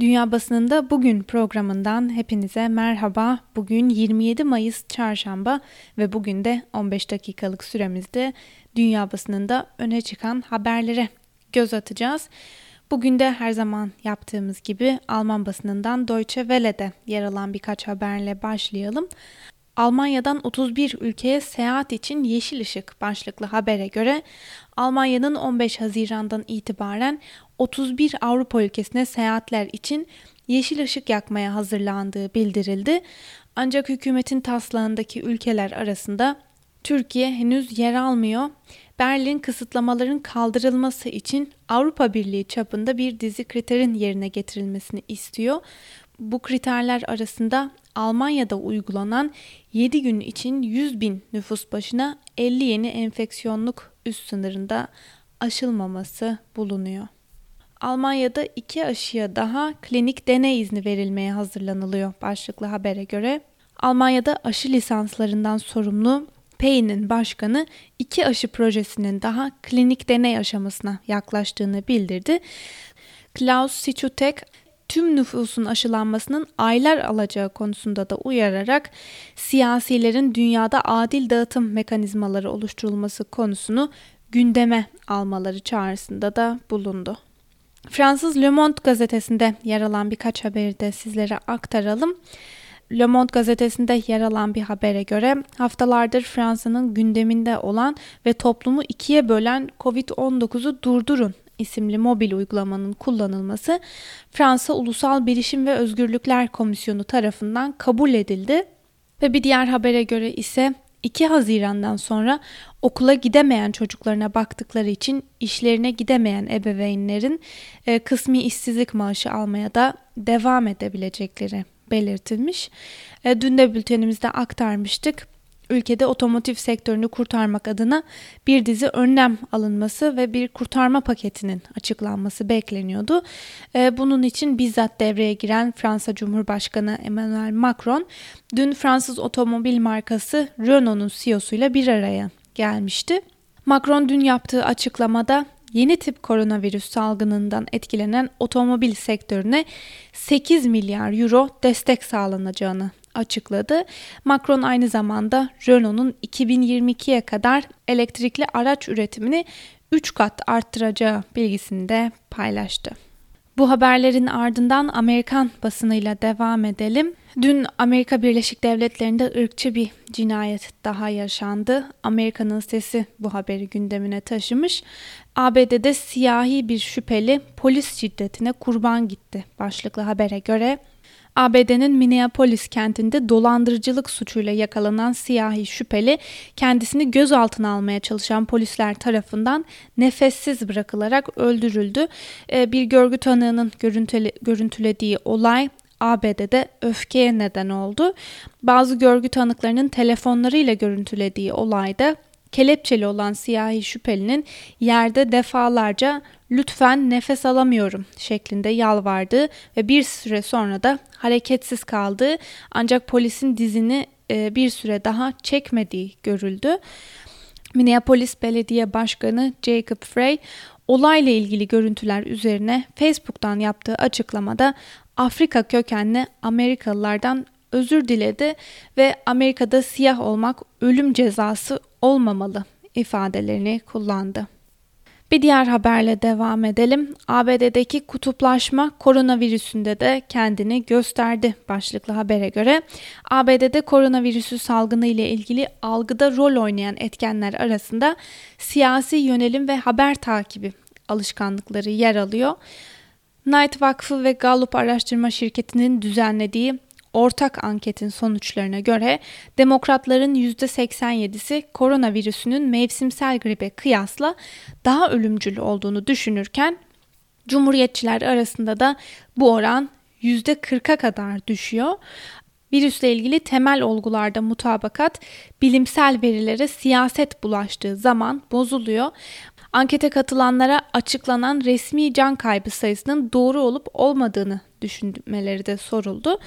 Dünya Basınında Bugün programından hepinize merhaba. Bugün 27 Mayıs Çarşamba ve bugün de 15 dakikalık süremizde Dünya Basınında öne çıkan haberlere göz atacağız. Bugün de her zaman yaptığımız gibi Alman basınından Deutsche Welle'de yer alan birkaç haberle başlayalım. Almanya'dan 31 ülkeye seyahat için yeşil ışık başlıklı habere göre Almanya'nın 15 Haziran'dan itibaren 31 Avrupa ülkesine seyahatler için yeşil ışık yakmaya hazırlandığı bildirildi. Ancak hükümetin taslağındaki ülkeler arasında Türkiye henüz yer almıyor. Berlin kısıtlamaların kaldırılması için Avrupa Birliği çapında bir dizi kriterin yerine getirilmesini istiyor. Bu kriterler arasında Almanya'da uygulanan 7 gün için 100 bin nüfus başına 50 yeni enfeksiyonluk üst sınırında aşılmaması bulunuyor. Almanya'da iki aşıya daha klinik deney izni verilmeye hazırlanılıyor başlıklı habere göre. Almanya'da aşı lisanslarından sorumlu Payne'in başkanı iki aşı projesinin daha klinik deney aşamasına yaklaştığını bildirdi. Klaus Sichutek tüm nüfusun aşılanmasının aylar alacağı konusunda da uyararak siyasilerin dünyada adil dağıtım mekanizmaları oluşturulması konusunu gündeme almaları çağrısında da bulundu. Fransız Le Monde gazetesinde yer alan birkaç haberi de sizlere aktaralım. Le Monde gazetesinde yer alan bir habere göre haftalardır Fransa'nın gündeminde olan ve toplumu ikiye bölen Covid-19'u durdurun isimli mobil uygulamanın kullanılması Fransa Ulusal Bilişim ve Özgürlükler Komisyonu tarafından kabul edildi ve bir diğer habere göre ise 2 Haziran'dan sonra okula gidemeyen çocuklarına baktıkları için işlerine gidemeyen ebeveynlerin e, kısmi işsizlik maaşı almaya da devam edebilecekleri belirtilmiş. E, dün de bültenimizde aktarmıştık ülkede otomotiv sektörünü kurtarmak adına bir dizi önlem alınması ve bir kurtarma paketinin açıklanması bekleniyordu. Ee, bunun için bizzat devreye giren Fransa Cumhurbaşkanı Emmanuel Macron dün Fransız otomobil markası Renault'un CEO'suyla bir araya gelmişti. Macron dün yaptığı açıklamada yeni tip koronavirüs salgınından etkilenen otomobil sektörüne 8 milyar euro destek sağlanacağını açıkladı. Macron aynı zamanda Renault'un 2022'ye kadar elektrikli araç üretimini 3 kat arttıracağı bilgisini de paylaştı. Bu haberlerin ardından Amerikan basınıyla devam edelim. Dün Amerika Birleşik Devletleri'nde ırkçı bir cinayet daha yaşandı. Amerika'nın sesi bu haberi gündemine taşımış. ABD'de siyahi bir şüpheli polis şiddetine kurban gitti başlıklı habere göre ABD'nin Minneapolis kentinde dolandırıcılık suçuyla yakalanan siyahi şüpheli kendisini gözaltına almaya çalışan polisler tarafından nefessiz bırakılarak öldürüldü. Ee, bir görgü tanığının görüntüle, görüntülediği olay ABD'de öfkeye neden oldu. Bazı görgü tanıklarının telefonlarıyla görüntülediği olayda kelepçeli olan siyahi şüphelinin yerde defalarca lütfen nefes alamıyorum şeklinde yalvardı ve bir süre sonra da hareketsiz kaldı. Ancak polisin dizini e, bir süre daha çekmediği görüldü. Minneapolis Belediye Başkanı Jacob Frey olayla ilgili görüntüler üzerine Facebook'tan yaptığı açıklamada Afrika kökenli Amerikalılardan özür diledi ve Amerika'da siyah olmak ölüm cezası olmamalı ifadelerini kullandı. Bir diğer haberle devam edelim. ABD'deki kutuplaşma koronavirüsünde de kendini gösterdi başlıklı habere göre. ABD'de koronavirüsü salgını ile ilgili algıda rol oynayan etkenler arasında siyasi yönelim ve haber takibi alışkanlıkları yer alıyor. Knight Vakfı ve Gallup araştırma şirketinin düzenlediği ortak anketin sonuçlarına göre demokratların %87'si koronavirüsünün mevsimsel gribe kıyasla daha ölümcül olduğunu düşünürken cumhuriyetçiler arasında da bu oran %40'a kadar düşüyor. Virüsle ilgili temel olgularda mutabakat bilimsel verilere siyaset bulaştığı zaman bozuluyor. Ankete katılanlara açıklanan resmi can kaybı sayısının doğru olup olmadığını düşünmeleri de soruldu.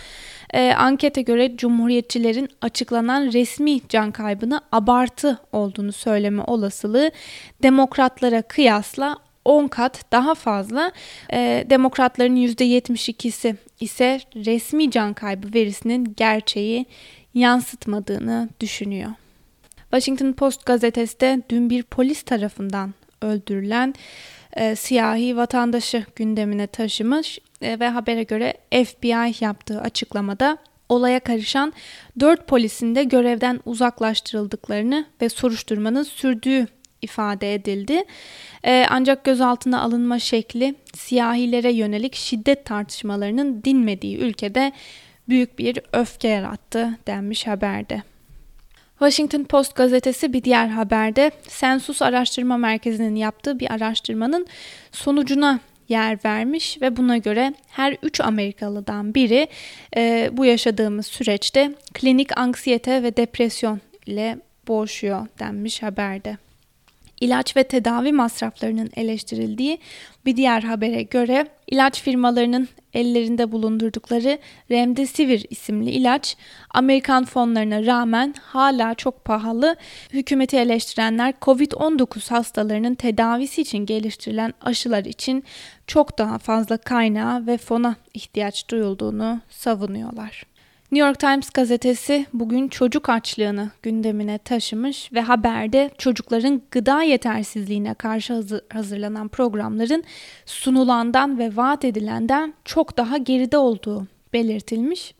E, ankete göre Cumhuriyetçilerin açıklanan resmi can kaybını abartı olduğunu söyleme olasılığı demokratlara kıyasla 10 kat daha fazla. E, demokratların %72'si ise resmi can kaybı verisinin gerçeği yansıtmadığını düşünüyor. Washington Post gazetesi de dün bir polis tarafından öldürülen e, siyahi vatandaşı gündemine taşımış e, ve habere göre FBI yaptığı açıklamada olaya karışan dört polisin de görevden uzaklaştırıldıklarını ve soruşturmanın sürdüğü ifade edildi. Ee, ancak gözaltına alınma şekli siyahilere yönelik şiddet tartışmalarının dinmediği ülkede büyük bir öfke yarattı denmiş haberde. Washington Post gazetesi bir diğer haberde Sensus Araştırma Merkezi'nin yaptığı bir araştırmanın sonucuna yer vermiş ve buna göre her 3 Amerikalıdan biri e, bu yaşadığımız süreçte klinik anksiyete ve depresyon ile boğuşuyor denmiş haberde. İlaç ve tedavi masraflarının eleştirildiği bir diğer habere göre ilaç firmalarının ellerinde bulundurdukları Remdesivir isimli ilaç Amerikan fonlarına rağmen hala çok pahalı. Hükümeti eleştirenler COVID-19 hastalarının tedavisi için geliştirilen aşılar için çok daha fazla kaynağa ve fona ihtiyaç duyulduğunu savunuyorlar. New York Times gazetesi bugün çocuk açlığını gündemine taşımış ve haberde çocukların gıda yetersizliğine karşı hazırlanan programların sunulandan ve vaat edilenden çok daha geride olduğu belirtilmiş.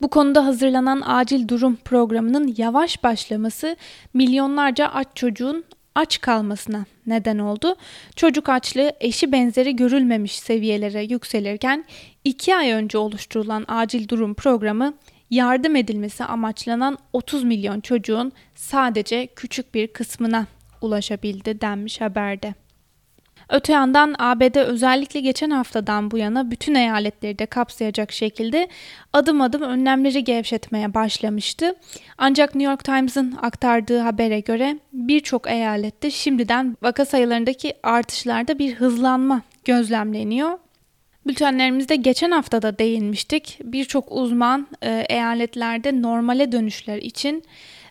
Bu konuda hazırlanan acil durum programının yavaş başlaması milyonlarca aç çocuğun aç kalmasına neden oldu. Çocuk açlığı eşi benzeri görülmemiş seviyelere yükselirken 2 ay önce oluşturulan acil durum programı yardım edilmesi amaçlanan 30 milyon çocuğun sadece küçük bir kısmına ulaşabildi denmiş haberde. Öte yandan ABD özellikle geçen haftadan bu yana bütün eyaletleri de kapsayacak şekilde adım adım önlemleri gevşetmeye başlamıştı. Ancak New York Times'ın aktardığı habere göre birçok eyalette şimdiden vaka sayılarındaki artışlarda bir hızlanma gözlemleniyor. Bültenlerimizde geçen hafta da değinmiştik. Birçok uzman e, eyaletlerde normale dönüşler için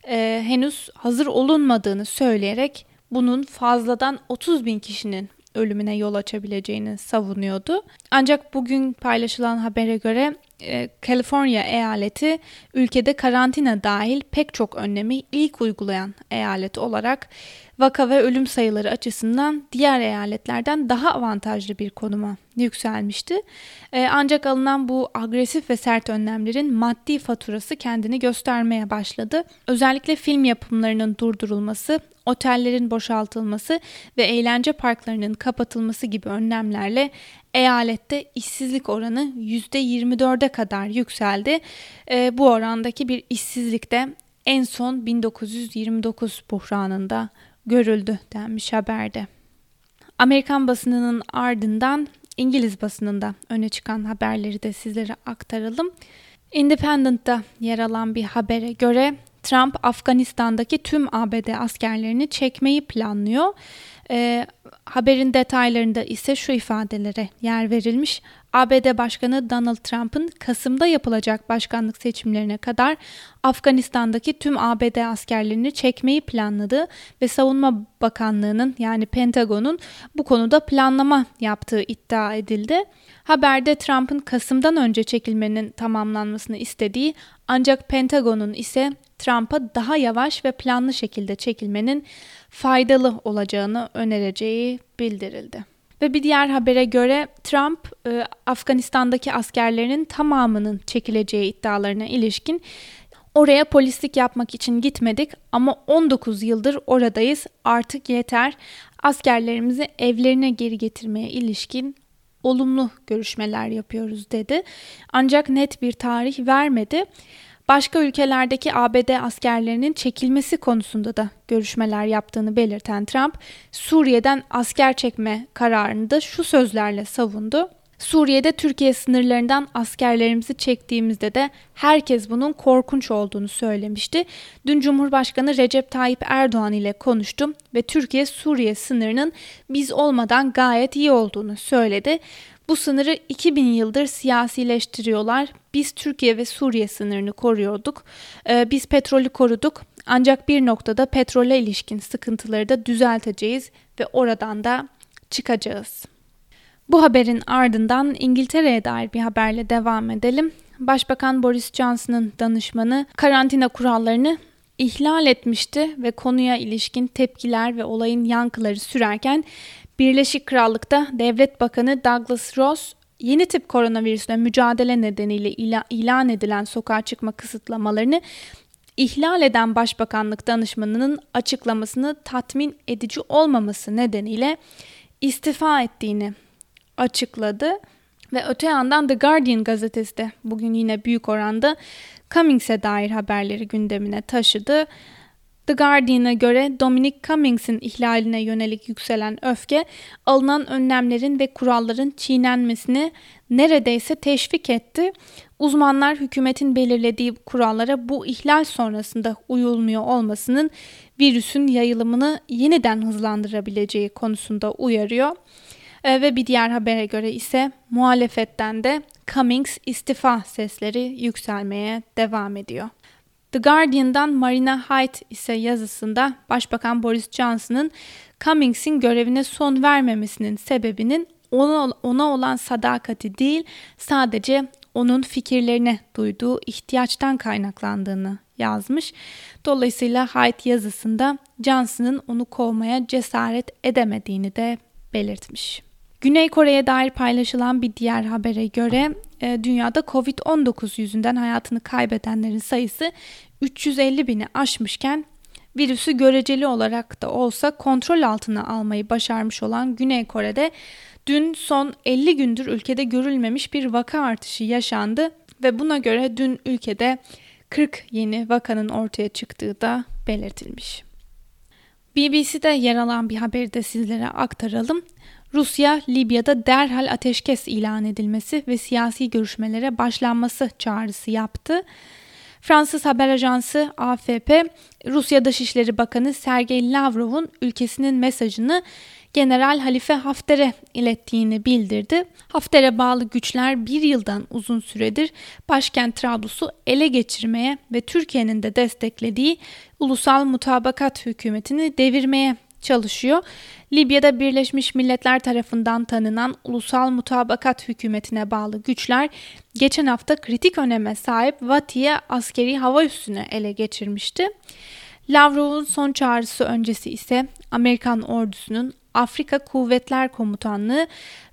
e, henüz hazır olunmadığını söyleyerek bunun fazladan 30 bin kişinin ölümüne yol açabileceğini savunuyordu. Ancak bugün paylaşılan habere göre e, Kaliforniya eyaleti ülkede karantina dahil pek çok önlemi ilk uygulayan eyalet olarak vaka ve ölüm sayıları açısından diğer eyaletlerden daha avantajlı bir konuma yükselmişti. Ee, ancak alınan bu agresif ve sert önlemlerin maddi faturası kendini göstermeye başladı. Özellikle film yapımlarının durdurulması, otellerin boşaltılması ve eğlence parklarının kapatılması gibi önlemlerle eyalette işsizlik oranı %24'e kadar yükseldi. E, bu orandaki bir işsizlik de en son 1929 buhranında görüldü denmiş haberde. Amerikan basınının ardından İngiliz basınında öne çıkan haberleri de sizlere aktaralım. Independent'ta yer alan bir habere göre Trump Afganistan'daki tüm ABD askerlerini çekmeyi planlıyor. E, haberin detaylarında ise şu ifadelere yer verilmiş. ABD Başkanı Donald Trump'ın Kasım'da yapılacak başkanlık seçimlerine kadar Afganistan'daki tüm ABD askerlerini çekmeyi planladığı ve Savunma Bakanlığı'nın yani Pentagon'un bu konuda planlama yaptığı iddia edildi. Haberde Trump'ın Kasım'dan önce çekilmenin tamamlanmasını istediği ancak Pentagon'un ise Trump'a daha yavaş ve planlı şekilde çekilmenin faydalı olacağını önereceği bildirildi. Ve bir diğer habere göre Trump e, Afganistan'daki askerlerinin tamamının çekileceği iddialarına ilişkin oraya polislik yapmak için gitmedik ama 19 yıldır oradayız artık yeter askerlerimizi evlerine geri getirmeye ilişkin olumlu görüşmeler yapıyoruz dedi. Ancak net bir tarih vermedi. Başka ülkelerdeki ABD askerlerinin çekilmesi konusunda da görüşmeler yaptığını belirten Trump, Suriye'den asker çekme kararını da şu sözlerle savundu. Suriye'de Türkiye sınırlarından askerlerimizi çektiğimizde de herkes bunun korkunç olduğunu söylemişti. Dün Cumhurbaşkanı Recep Tayyip Erdoğan ile konuştum ve Türkiye Suriye sınırının biz olmadan gayet iyi olduğunu söyledi. Bu sınırı 2000 yıldır siyasileştiriyorlar. Biz Türkiye ve Suriye sınırını koruyorduk. Ee, biz petrolü koruduk. Ancak bir noktada petrole ilişkin sıkıntıları da düzelteceğiz ve oradan da çıkacağız. Bu haberin ardından İngiltere'ye dair bir haberle devam edelim. Başbakan Boris Johnson'ın danışmanı karantina kurallarını ihlal etmişti ve konuya ilişkin tepkiler ve olayın yankıları sürerken Birleşik Krallık'ta Devlet Bakanı Douglas Ross yeni tip koronavirüsle mücadele nedeniyle ilan edilen sokağa çıkma kısıtlamalarını ihlal eden Başbakanlık danışmanının açıklamasını tatmin edici olmaması nedeniyle istifa ettiğini açıkladı. Ve öte yandan The Guardian gazetesi de bugün yine büyük oranda Cummings'e dair haberleri gündemine taşıdı. The Guardian'a göre Dominic Cummings'in ihlaline yönelik yükselen öfke, alınan önlemlerin ve kuralların çiğnenmesini neredeyse teşvik etti. Uzmanlar hükümetin belirlediği kurallara bu ihlal sonrasında uyulmuyor olmasının virüsün yayılımını yeniden hızlandırabileceği konusunda uyarıyor. E, ve bir diğer habere göre ise muhalefetten de Cummings istifa sesleri yükselmeye devam ediyor. The Guardian'dan Marina Hyde ise yazısında Başbakan Boris Johnson'ın Cummings'in görevine son vermemesinin sebebinin ona, ona olan sadakati değil sadece onun fikirlerine duyduğu ihtiyaçtan kaynaklandığını yazmış. Dolayısıyla Hyde yazısında Johnson'ın onu kovmaya cesaret edemediğini de belirtmiş. Güney Kore'ye dair paylaşılan bir diğer habere göre e, dünyada Covid-19 yüzünden hayatını kaybedenlerin sayısı 350 bini aşmışken virüsü göreceli olarak da olsa kontrol altına almayı başarmış olan Güney Kore'de dün son 50 gündür ülkede görülmemiş bir vaka artışı yaşandı ve buna göre dün ülkede 40 yeni vakanın ortaya çıktığı da belirtilmiş. BBC'de yer alan bir haberi de sizlere aktaralım. Rusya, Libya'da derhal ateşkes ilan edilmesi ve siyasi görüşmelere başlanması çağrısı yaptı. Fransız haber ajansı AFP, Rusya Dışişleri Bakanı Sergey Lavrov'un ülkesinin mesajını General Halife Hafter'e ilettiğini bildirdi. Hafter'e bağlı güçler bir yıldan uzun süredir başkent Trablus'u ele geçirmeye ve Türkiye'nin de desteklediği ulusal mutabakat hükümetini devirmeye çalışıyor. Libya'da Birleşmiş Milletler tarafından tanınan Ulusal Mutabakat Hükümeti'ne bağlı güçler geçen hafta kritik öneme sahip Vati'ye askeri hava üssünü ele geçirmişti. Lavrov'un son çağrısı öncesi ise Amerikan ordusunun Afrika Kuvvetler Komutanlığı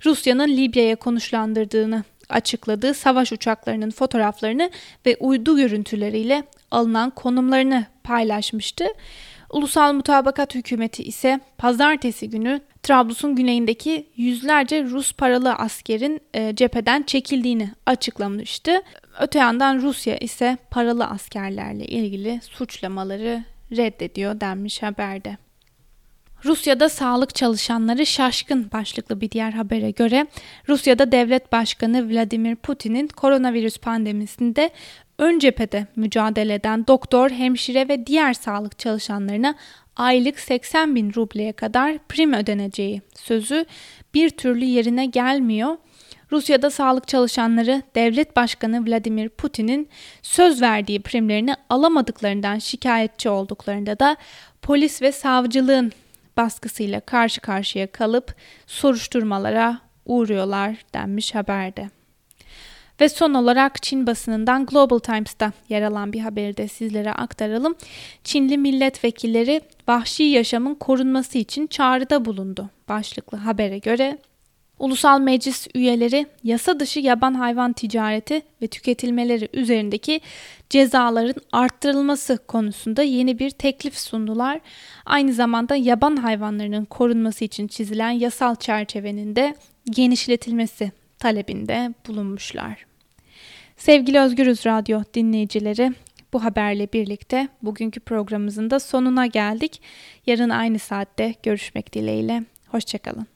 Rusya'nın Libya'ya konuşlandırdığını açıkladığı savaş uçaklarının fotoğraflarını ve uydu görüntüleriyle alınan konumlarını paylaşmıştı. Ulusal Mutabakat Hükümeti ise pazartesi günü Trablus'un güneyindeki yüzlerce Rus paralı askerin e, cepheden çekildiğini açıklamıştı. Öte yandan Rusya ise paralı askerlerle ilgili suçlamaları reddediyor denmiş haberde. Rusya'da sağlık çalışanları şaşkın başlıklı bir diğer habere göre Rusya'da devlet başkanı Vladimir Putin'in koronavirüs pandemisinde ön cephede mücadele eden doktor, hemşire ve diğer sağlık çalışanlarına aylık 80 bin rubleye kadar prim ödeneceği sözü bir türlü yerine gelmiyor. Rusya'da sağlık çalışanları devlet başkanı Vladimir Putin'in söz verdiği primlerini alamadıklarından şikayetçi olduklarında da polis ve savcılığın baskısıyla karşı karşıya kalıp soruşturmalara uğruyorlar denmiş haberde. Ve son olarak Çin basınından Global Times'ta yer alan bir haberi de sizlere aktaralım. Çinli milletvekilleri vahşi yaşamın korunması için çağrıda bulundu. Başlıklı habere göre Ulusal Meclis üyeleri yasa dışı yaban hayvan ticareti ve tüketilmeleri üzerindeki cezaların arttırılması konusunda yeni bir teklif sundular. Aynı zamanda yaban hayvanlarının korunması için çizilen yasal çerçevenin de genişletilmesi talebinde bulunmuşlar. Sevgili Özgürüz Radyo dinleyicileri, bu haberle birlikte bugünkü programımızın da sonuna geldik. Yarın aynı saatte görüşmek dileğiyle. Hoşçakalın.